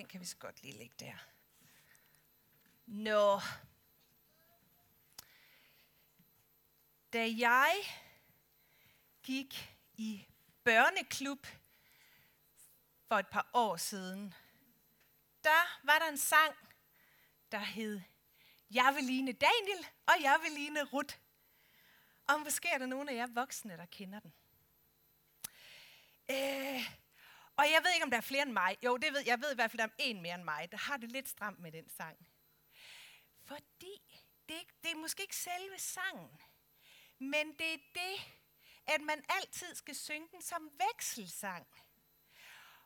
Den kan vi så godt lige lægge der. Nå. Da jeg gik i børneklub for et par år siden, der var der en sang, der hed Jeg vil ligne Daniel, og jeg vil ligne Ruth. Og måske er der nogen af jer voksne, der kender den. Øh, og jeg ved ikke, om der er flere end mig. Jo, det ved, jeg ved i hvert fald, der er en mere end mig, der har det lidt stramt med den sang. Fordi det, det er måske ikke selve sangen, men det er det, at man altid skal synge den som vekselsang.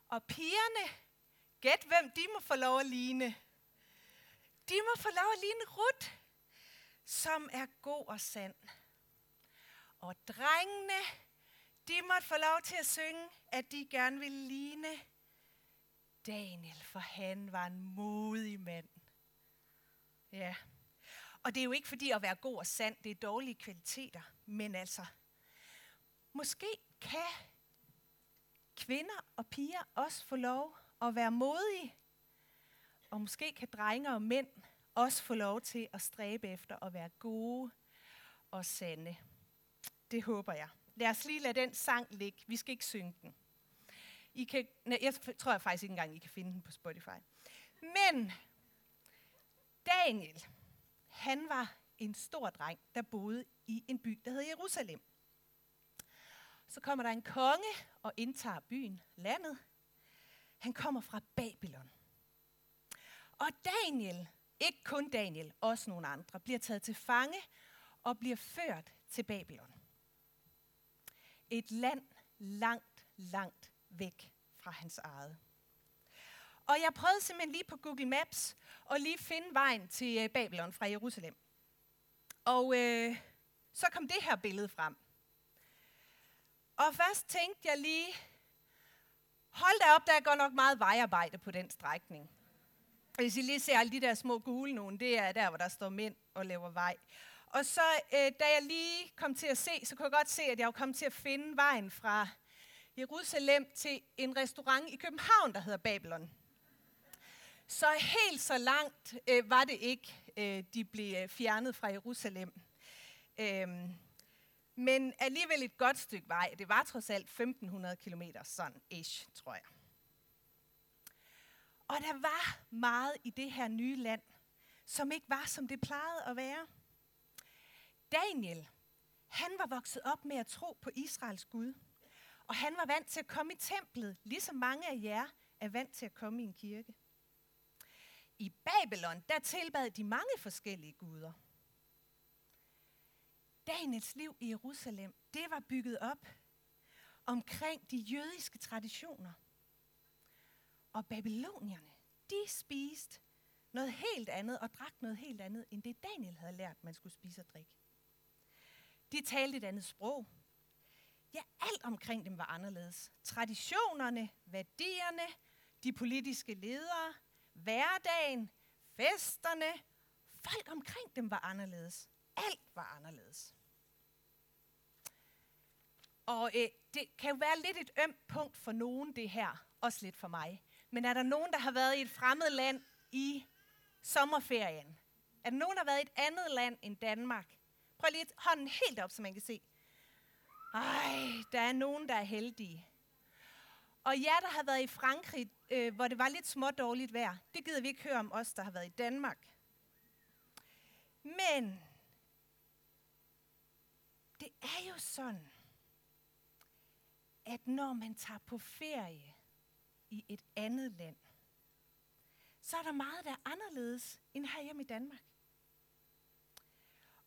Og pigerne, gæt hvem de må få lov at ligne. De må få lov at ligne Rut, som er god og sand. Og drengene, de måtte få lov til at synge, at de gerne ville ligne Daniel, for han var en modig mand. Ja. Og det er jo ikke fordi at være god og sand, det er dårlige kvaliteter. Men altså, måske kan kvinder og piger også få lov at være modige. Og måske kan drenge og mænd også få lov til at stræbe efter at være gode og sande. Det håber jeg. Lad os lige lade den sang ligge. Vi skal ikke synge den. I kan, nej, jeg tror jeg faktisk ikke engang, I kan finde den på Spotify. Men Daniel, han var en stor dreng, der boede i en by, der hed Jerusalem. Så kommer der en konge og indtager byen, landet. Han kommer fra Babylon. Og Daniel, ikke kun Daniel, også nogle andre, bliver taget til fange og bliver ført til Babylon. Et land langt, langt væk fra hans eget. Og jeg prøvede simpelthen lige på Google Maps at lige finde vejen til øh, Babylon fra Jerusalem. Og øh, så kom det her billede frem. Og først tænkte jeg lige, hold da op, der er godt nok meget vejarbejde på den strækning. Hvis I lige ser alle de der små gule nogen, det er der, hvor der står mænd og laver vej. Og så, øh, da jeg lige kom til at se, så kunne jeg godt se, at jeg var kommet til at finde vejen fra Jerusalem til en restaurant i København, der hedder Babylon. Så helt så langt øh, var det ikke, øh, de blev øh, fjernet fra Jerusalem. Øhm, men alligevel et godt stykke vej. Det var trods alt 1500 km, sådan ish, tror jeg. Og der var meget i det her nye land, som ikke var, som det plejede at være. Daniel, han var vokset op med at tro på Israels Gud. Og han var vant til at komme i templet, ligesom mange af jer er vant til at komme i en kirke. I Babylon, der tilbad de mange forskellige guder. Daniels liv i Jerusalem, det var bygget op omkring de jødiske traditioner. Og babylonierne, de spiste noget helt andet og drak noget helt andet, end det Daniel havde lært, man skulle spise og drikke. De talte et andet sprog. Ja, alt omkring dem var anderledes. Traditionerne, værdierne, de politiske ledere, hverdagen, festerne, folk omkring dem var anderledes. Alt var anderledes. Og øh, det kan jo være lidt et ømt punkt for nogen, det her. Også lidt for mig. Men er der nogen, der har været i et fremmed land i sommerferien? Er der nogen, der har været i et andet land end Danmark? Prøv lige hånden helt op, så man kan se. Ej, der er nogen, der er heldige. Og jer, der har været i Frankrig, øh, hvor det var lidt små dårligt vejr, det gider vi ikke høre om os, der har været i Danmark. Men det er jo sådan, at når man tager på ferie i et andet land, så er der meget, der er anderledes end herhjemme i Danmark.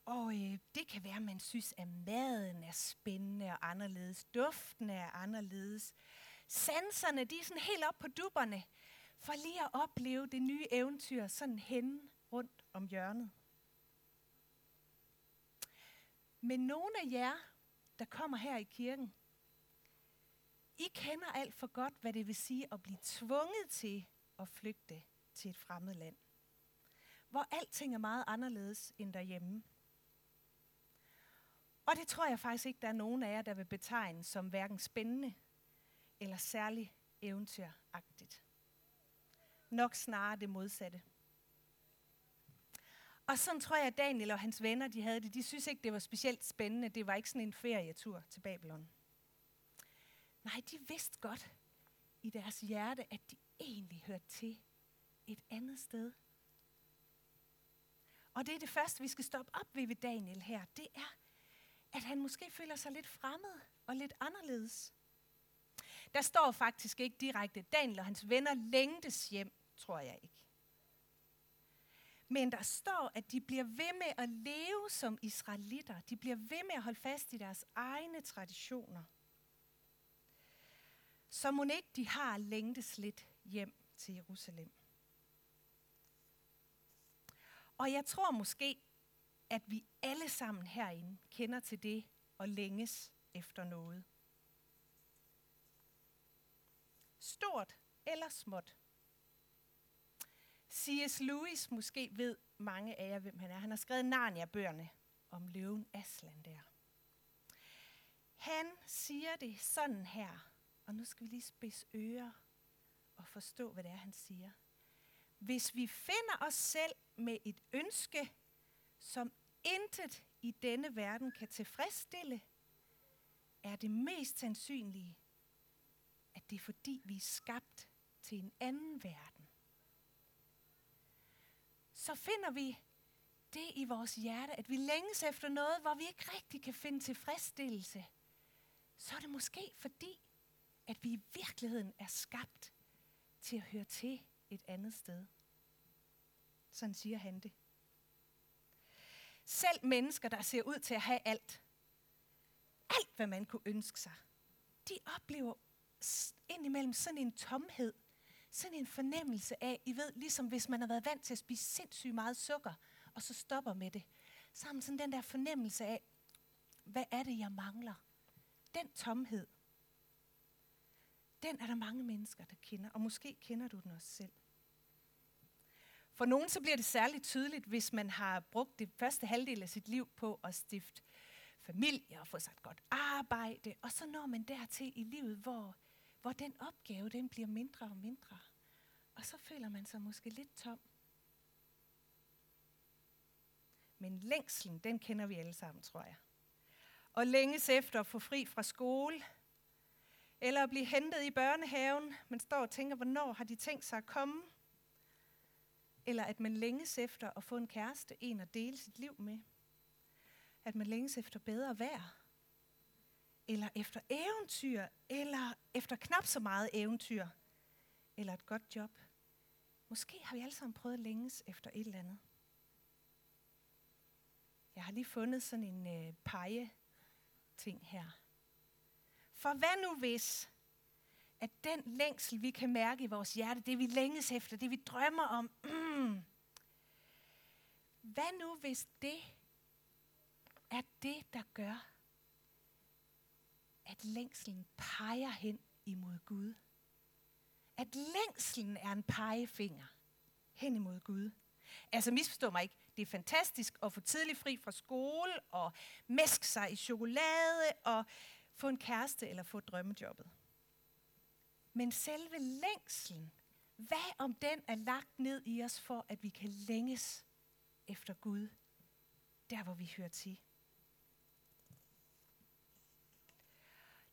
Og øh, det kan være, at man synes, at maden er spændende og anderledes. Duften er anderledes. Sanserne, de er sådan helt op på dupperne, for lige at opleve det nye eventyr sådan hen rundt om hjørnet. Men nogle af jer, der kommer her i kirken, I kender alt for godt, hvad det vil sige at blive tvunget til at flygte til et fremmed land. Hvor alting er meget anderledes end derhjemme. Og det tror jeg faktisk ikke, der er nogen af jer, der vil betegne som hverken spændende eller særlig eventyragtigt. Nok snarere det modsatte. Og sådan tror jeg, at Daniel og hans venner, de havde det. De synes ikke, det var specielt spændende. Det var ikke sådan en ferietur til Babylon. Nej, de vidste godt i deres hjerte, at de egentlig hørte til et andet sted. Og det er det første, vi skal stoppe op ved ved Daniel her. Det er, at han måske føler sig lidt fremmed og lidt anderledes. Der står faktisk ikke direkte, Daniel og hans venner længtes hjem, tror jeg ikke. Men der står, at de bliver ved med at leve som israelitter. De bliver ved med at holde fast i deres egne traditioner. Så må ikke de har længtes lidt hjem til Jerusalem. Og jeg tror måske, at vi alle sammen herinde kender til det og længes efter noget. Stort eller småt. C.S. Lewis, måske ved mange af jer, hvem han er. Han har skrevet Narnia-bøgerne om løven Aslan der. Han siger det sådan her, og nu skal vi lige spidse ører og forstå, hvad det er, han siger. Hvis vi finder os selv med et ønske, som intet i denne verden kan tilfredsstille, er det mest sandsynlige, at det er fordi, vi er skabt til en anden verden. Så finder vi det i vores hjerte, at vi længes efter noget, hvor vi ikke rigtig kan finde tilfredsstillelse, så er det måske fordi, at vi i virkeligheden er skabt til at høre til et andet sted. Sådan siger han det. Selv mennesker, der ser ud til at have alt, alt hvad man kunne ønske sig, de oplever indimellem sådan en tomhed, sådan en fornemmelse af, I ved, ligesom hvis man har været vant til at spise sindssygt meget sukker, og så stopper med det, så har man sådan den der fornemmelse af, hvad er det, jeg mangler? Den tomhed, den er der mange mennesker, der kender, og måske kender du den også selv. For nogen så bliver det særligt tydeligt, hvis man har brugt det første halvdel af sit liv på at stifte familie og få sig et godt arbejde, og så når man dertil i livet, hvor, hvor den opgave den bliver mindre og mindre. Og så føler man sig måske lidt tom. Men længslen, den kender vi alle sammen, tror jeg. Og længes efter at få fri fra skole, eller at blive hentet i børnehaven, man står og tænker, hvornår har de tænkt sig at komme? Eller at man længes efter at få en kæreste, en at dele sit liv med. At man længes efter bedre vejr. Eller efter eventyr, eller efter knap så meget eventyr. Eller et godt job. Måske har vi alle sammen prøvet at længes efter et eller andet. Jeg har lige fundet sådan en øh, pege-ting her. For hvad nu hvis, at den længsel, vi kan mærke i vores hjerte, det vi længes efter, det vi drømmer om, mm, hvad nu hvis det er det, der gør, at længselen peger hen imod Gud? At længselen er en pegefinger hen imod Gud. Altså misforstå mig ikke, det er fantastisk at få tidlig fri fra skole og mæske sig i chokolade og få en kæreste eller få drømmejobbet. Men selve længslen, hvad om den er lagt ned i os for, at vi kan længes efter Gud, der hvor vi hører til?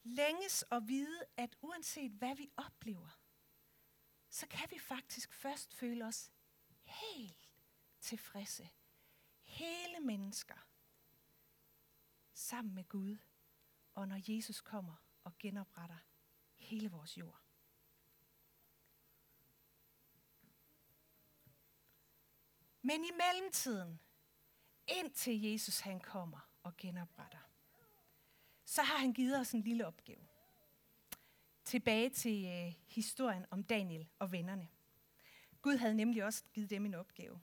Længes og vide, at uanset hvad vi oplever, så kan vi faktisk først føle os helt tilfredse. Hele mennesker. Sammen med Gud og når Jesus kommer og genopretter hele vores jord. Men i mellemtiden, indtil Jesus han kommer og genopretter, så har han givet os en lille opgave. Tilbage til øh, historien om Daniel og vennerne. Gud havde nemlig også givet dem en opgave.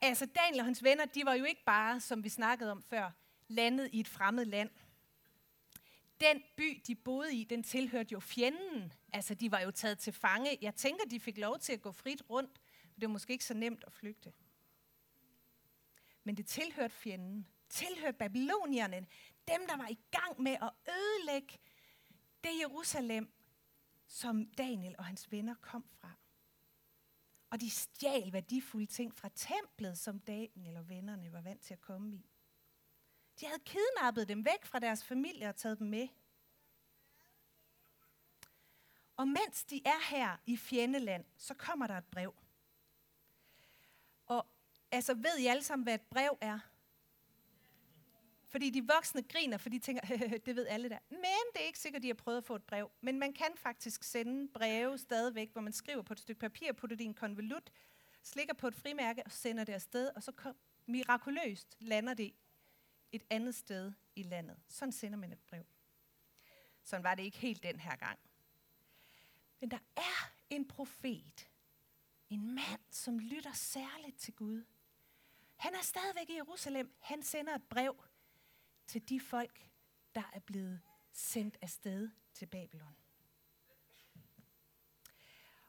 Altså Daniel og hans venner, de var jo ikke bare, som vi snakkede om før, landet i et fremmed land – den by, de boede i, den tilhørte jo fjenden. Altså, de var jo taget til fange. Jeg tænker, de fik lov til at gå frit rundt, det var måske ikke så nemt at flygte. Men det tilhørte fjenden. Tilhørte babylonierne. Dem, der var i gang med at ødelægge det Jerusalem, som Daniel og hans venner kom fra. Og de stjal værdifulde ting fra templet, som Daniel og vennerne var vant til at komme i. De havde kidnappet dem væk fra deres familie og taget dem med. Og mens de er her i fjendeland, så kommer der et brev. Altså ved I alle sammen, hvad et brev er? Fordi de voksne griner, for de tænker, det ved alle der. Men det er ikke sikkert, at de har prøvet at få et brev. Men man kan faktisk sende breve stadigvæk, hvor man skriver på et stykke papir, putter det i en konvolut, slikker på et frimærke og sender det afsted, og så kom, mirakuløst lander det et andet sted i landet. Sådan sender man et brev. Sådan var det ikke helt den her gang. Men der er en profet, en mand, som lytter særligt til Gud. Han er stadigvæk i Jerusalem. Han sender et brev til de folk, der er blevet sendt afsted til Babylon.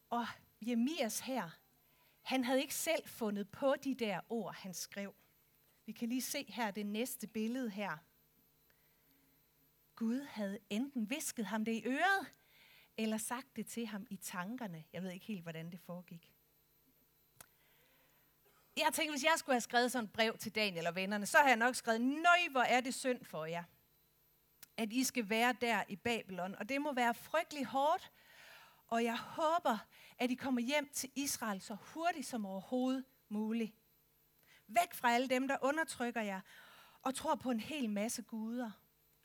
Og Jemias her, han havde ikke selv fundet på de der ord, han skrev. Vi kan lige se her det næste billede her. Gud havde enten visket ham det i øret, eller sagt det til ham i tankerne. Jeg ved ikke helt, hvordan det foregik. Jeg tænkte, hvis jeg skulle have skrevet sådan et brev til Daniel og vennerne, så har jeg nok skrevet, nøj, hvor er det synd for jer, at I skal være der i Babylon. Og det må være frygtelig hårdt, og jeg håber, at I kommer hjem til Israel så hurtigt som overhovedet muligt. Væk fra alle dem, der undertrykker jer og tror på en hel masse guder,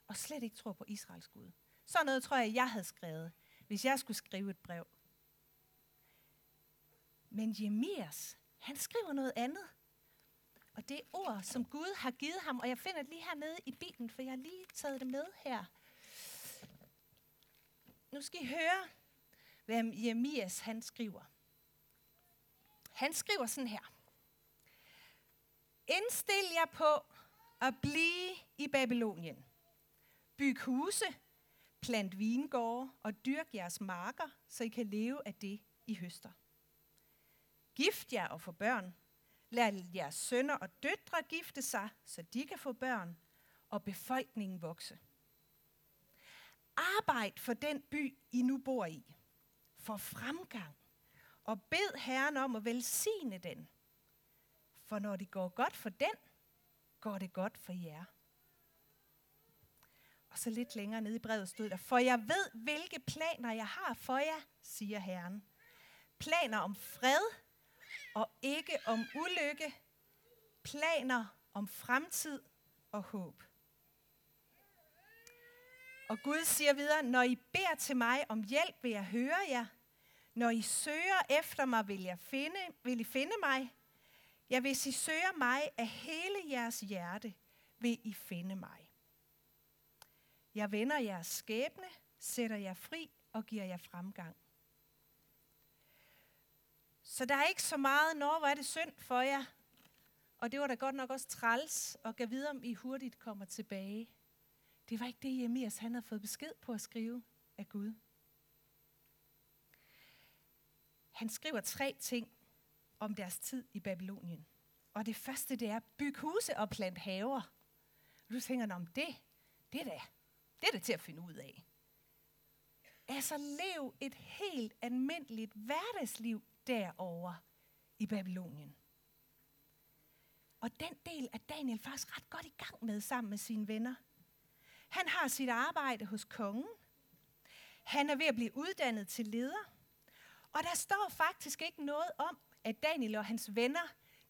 og slet ikke tror på Israels Gud. Sådan noget tror jeg, jeg havde skrevet, hvis jeg skulle skrive et brev. Men Jemias, han skriver noget andet. Og det er ord, som Gud har givet ham, og jeg finder det lige hernede i Bibelen, for jeg har lige taget det med her. Nu skal I høre, hvad Jeremias han skriver. Han skriver sådan her. Indstil jer på at blive i Babylonien. Byg huse, plant vingårde og dyrk jeres marker, så I kan leve af det, I høster. Gift jer og få børn. Lad jeres sønner og døtre gifte sig, så de kan få børn, og befolkningen vokse. Arbejd for den by, I nu bor i. For fremgang. Og bed Herren om at velsigne den. For når det går godt for den, går det godt for jer. Og så lidt længere nede i brevet stod der, for jeg ved, hvilke planer jeg har for jer, siger Herren. Planer om fred og ikke om ulykke, planer om fremtid og håb. Og Gud siger videre, når I beder til mig om hjælp, vil jeg høre jer. Når I søger efter mig, vil, jeg finde, vil I finde mig. Ja, hvis I søger mig af hele jeres hjerte, vil I finde mig. Jeg vender jeres skæbne, sætter jer fri og giver jer fremgang. Så der er ikke så meget, når hvor er det synd for jer. Og det var da godt nok også træls, og gav videre, om I hurtigt kommer tilbage. Det var ikke det, Jemias han havde fået besked på at skrive af Gud. Han skriver tre ting om deres tid i Babylonien. Og det første, det er, byg huse og plant haver. Og du tænker, om det, det er da, det er det til at finde ud af. Altså lev et helt almindeligt hverdagsliv derovre i Babylonien. Og den del er Daniel faktisk ret godt i gang med sammen med sine venner. Han har sit arbejde hos kongen. Han er ved at blive uddannet til leder. Og der står faktisk ikke noget om, at Daniel og hans venner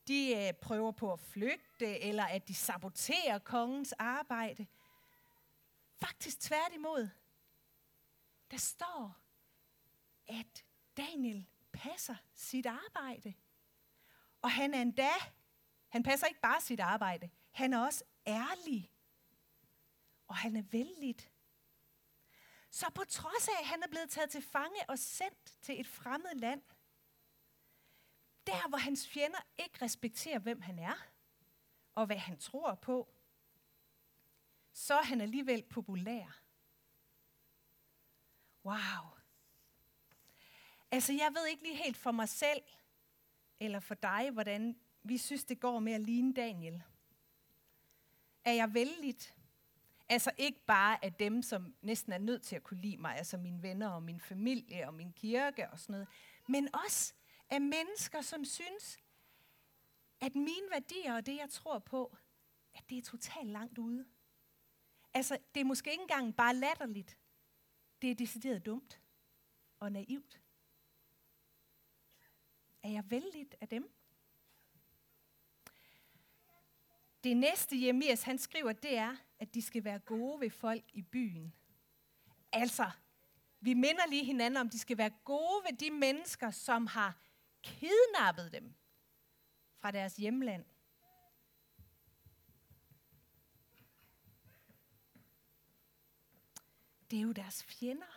de øh, prøver på at flygte, eller at de saboterer kongens arbejde. Faktisk tværtimod. Der står, at Daniel passer sit arbejde. Og han er endda, han passer ikke bare sit arbejde, han er også ærlig. Og han er vældigt. Så på trods af, at han er blevet taget til fange og sendt til et fremmed land, der hvor hans fjender ikke respekterer, hvem han er, og hvad han tror på, så er han alligevel populær. Wow. Altså, jeg ved ikke lige helt for mig selv, eller for dig, hvordan vi synes, det går med at ligne Daniel. Er jeg vældigt? Altså ikke bare af dem, som næsten er nødt til at kunne lide mig, altså mine venner og min familie og min kirke og sådan noget, men også af mennesker, som synes, at mine værdier og det, jeg tror på, at det er totalt langt ude. Altså, det er måske ikke engang bare latterligt. Det er decideret dumt og naivt. Er jeg vældigt af dem? Det næste Jeremias han skriver, det er, at de skal være gode ved folk i byen. Altså, vi minder lige hinanden om, at de skal være gode ved de mennesker, som har kidnappet dem fra deres hjemland. Det er jo deres fjender.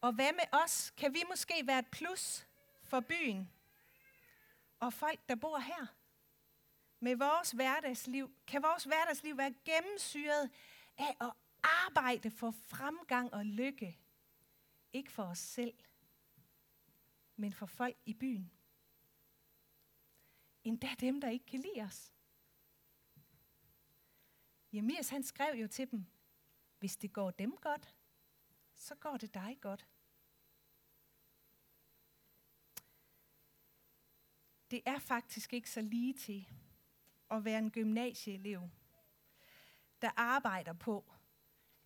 Og hvad med os? Kan vi måske være et plus for byen og folk, der bor her? Med vores hverdagsliv, kan vores hverdagsliv være gennemsyret af at arbejde for fremgang og lykke. Ikke for os selv, men for folk i byen. Endda dem, der ikke kan lide os. Jemias han skrev jo til dem, hvis det går dem godt, så går det dig godt. Det er faktisk ikke så lige til at være en gymnasieelev, der arbejder på,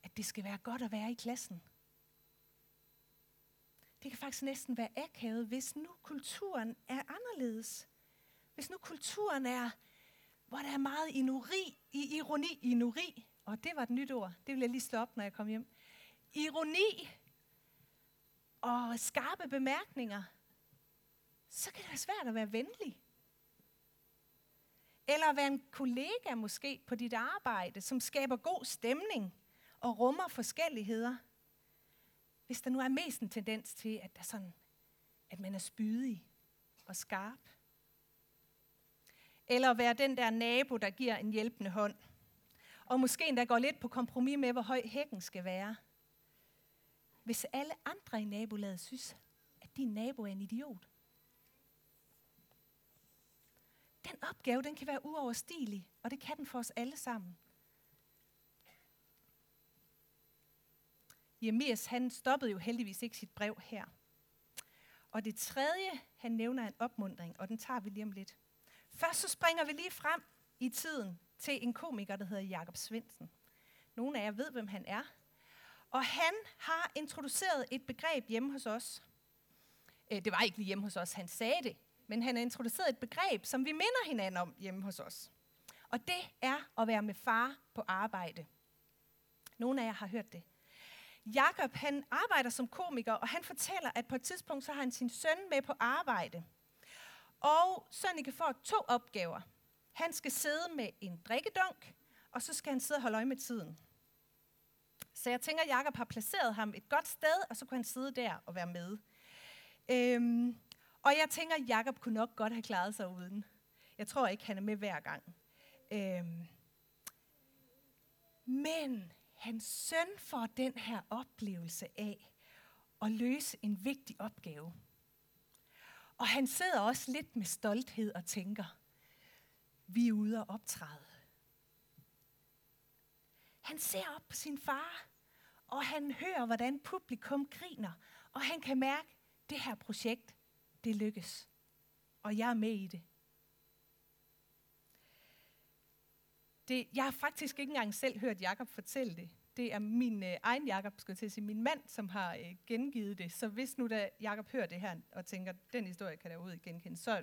at det skal være godt at være i klassen. Det kan faktisk næsten være akavet, hvis nu kulturen er anderledes. Hvis nu kulturen er, hvor der er meget inuri, i ironi, inuri, og det var et nyt ord, det vil jeg lige slå op, når jeg kom hjem. Ironi og skarpe bemærkninger, så kan det være svært at være venlig. Eller at være en kollega måske på dit arbejde, som skaber god stemning og rummer forskelligheder. Hvis der nu er mest en tendens til, at, der sådan, at man er spydig og skarp. Eller at være den der nabo, der giver en hjælpende hånd. Og måske endda går lidt på kompromis med, hvor høj hækken skal være. Hvis alle andre i nabolaget synes, at din nabo er en idiot. Den opgave, den kan være uoverstigelig, og det kan den for os alle sammen. Jeremias, han stoppede jo heldigvis ikke sit brev her. Og det tredje, han nævner en opmundring, og den tager vi lige om lidt. Først så springer vi lige frem i tiden til en komiker, der hedder Jakob Svendsen. Nogle af jer ved, hvem han er. Og han har introduceret et begreb hjemme hos os. Øh, det var ikke lige hjemme hos os, han sagde det, men han har introduceret et begreb, som vi minder hinanden om hjemme hos os. Og det er at være med far på arbejde. Nogle af jer har hørt det. Jakob han arbejder som komiker, og han fortæller, at på et tidspunkt så har han sin søn med på arbejde. Og Sønneke får to opgaver. Han skal sidde med en drikkedunk, og så skal han sidde og holde øje med tiden. Så jeg tænker, at Jacob har placeret ham et godt sted, og så kunne han sidde der og være med. Øhm, og jeg tænker, at Jacob kunne nok godt have klaret sig uden. Jeg tror ikke, han er med hver gang. Øhm, men hans søn får den her oplevelse af at løse en vigtig opgave. Og han sidder også lidt med stolthed og tænker, vi er ude og optræde. Han ser op på sin far, og han hører, hvordan publikum griner, og han kan mærke, at det her projekt, det lykkes. Og jeg er med i det. det jeg har faktisk ikke engang selv hørt Jakob fortælle det. Det er min øh, egen Jakob, skulle jeg til at sige, min mand, som har øh, gengivet det. Så hvis nu da Jakob hører det her og tænker, den historie kan der overhovedet genkende, så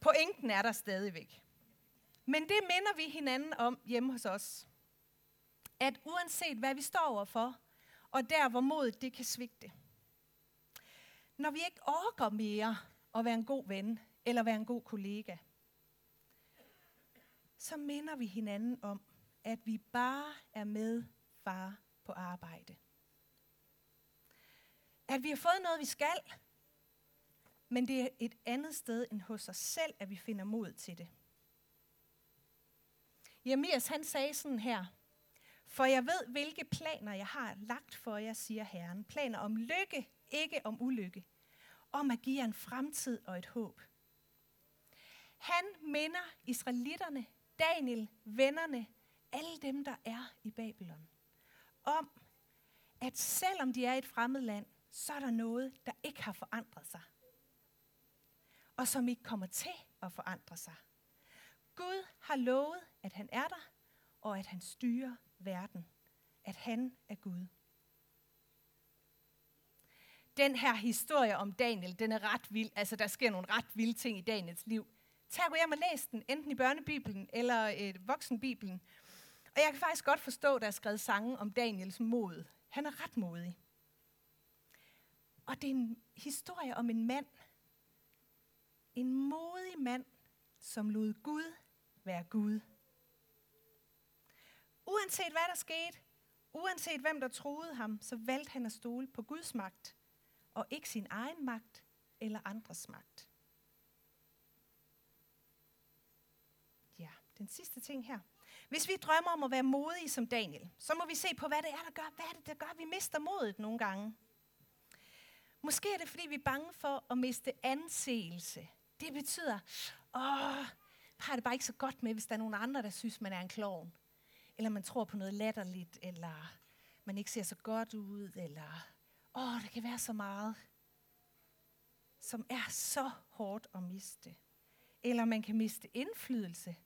pointen er der stadigvæk. Men det minder vi hinanden om hjemme hos os. At uanset hvad vi står overfor, og der hvor modet det kan svigte. Når vi ikke orker mere at være en god ven, eller være en god kollega, så minder vi hinanden om, at vi bare er med far på arbejde. At vi har fået noget, vi skal, men det er et andet sted end hos os selv, at vi finder mod til det. Jeremias han sagde sådan her, for jeg ved, hvilke planer jeg har lagt for jer, siger Herren. Planer om lykke, ikke om ulykke. Om at give jer en fremtid og et håb. Han minder israelitterne, Daniel, vennerne, alle dem, der er i Babylon, om, at selvom de er i et fremmed land, så er der noget, der ikke har forandret sig. Og som ikke kommer til at forandre sig. Gud har lovet, at han er der, og at han styrer verden. At han er Gud. Den her historie om Daniel, den er ret vild. Altså, der sker nogle ret vilde ting i Daniels liv. Tag og gå hjem og læs den, enten i børnebibelen eller øh, voksenbibelen. Og jeg kan faktisk godt forstå, at der er skrevet sange om Daniels mod. Han er ret modig. Og det er en historie om en mand. En modig mand, som lod Gud være Gud. Uanset hvad der skete, uanset hvem der troede ham, så valgte han at stole på Guds magt, og ikke sin egen magt eller andres magt. Ja, den sidste ting her. Hvis vi drømmer om at være modige som Daniel, så må vi se på, hvad det er, der gør, hvad er det, der gør, vi mister modet nogle gange. Måske er det, fordi vi er bange for at miste anseelse. Det betyder, åh, har det bare ikke så godt med, hvis der er nogen andre, der synes, man er en klovn. Eller man tror på noget latterligt, eller man ikke ser så godt ud, eller åh, der kan være så meget, som er så hårdt at miste. Eller man kan miste indflydelse,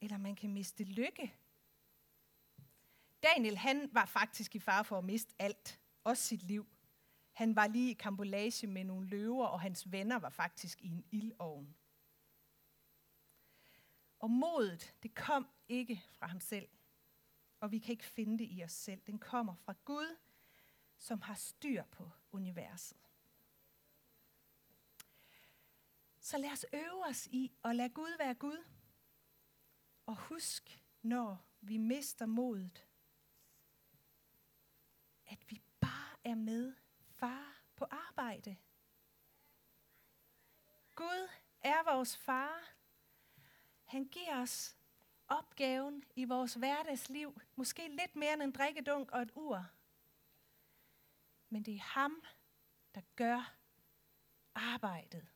eller man kan miste lykke. Daniel, han var faktisk i fare for at miste alt, også sit liv. Han var lige i kambolage med nogle løver, og hans venner var faktisk i en ildovn. Og modet, det kom ikke fra ham selv. Og vi kan ikke finde det i os selv. Den kommer fra Gud, som har styr på universet. Så lad os øve os i at lade Gud være Gud. Og husk, når vi mister modet, at vi bare er med far på arbejde. Gud er vores far. Han giver os opgaven i vores hverdagsliv. Måske lidt mere end en drikkedunk og et ur. Men det er ham, der gør arbejdet.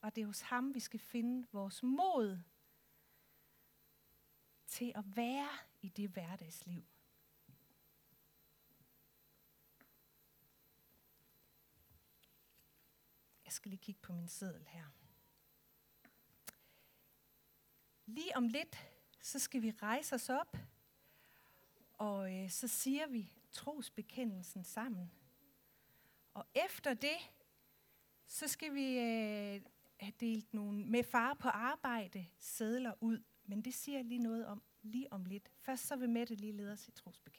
Og det er hos ham, vi skal finde vores mod til at være i det hverdagsliv. Jeg skal lige kigge på min seddel her. Lige om lidt, så skal vi rejse os op, og øh, så siger vi trosbekendelsen sammen. Og efter det, så skal vi øh, have delt nogle med far på arbejde sædler ud. Men det siger jeg lige noget om lige om lidt. Først så vil Mette lige lede os i trosbekendelsen.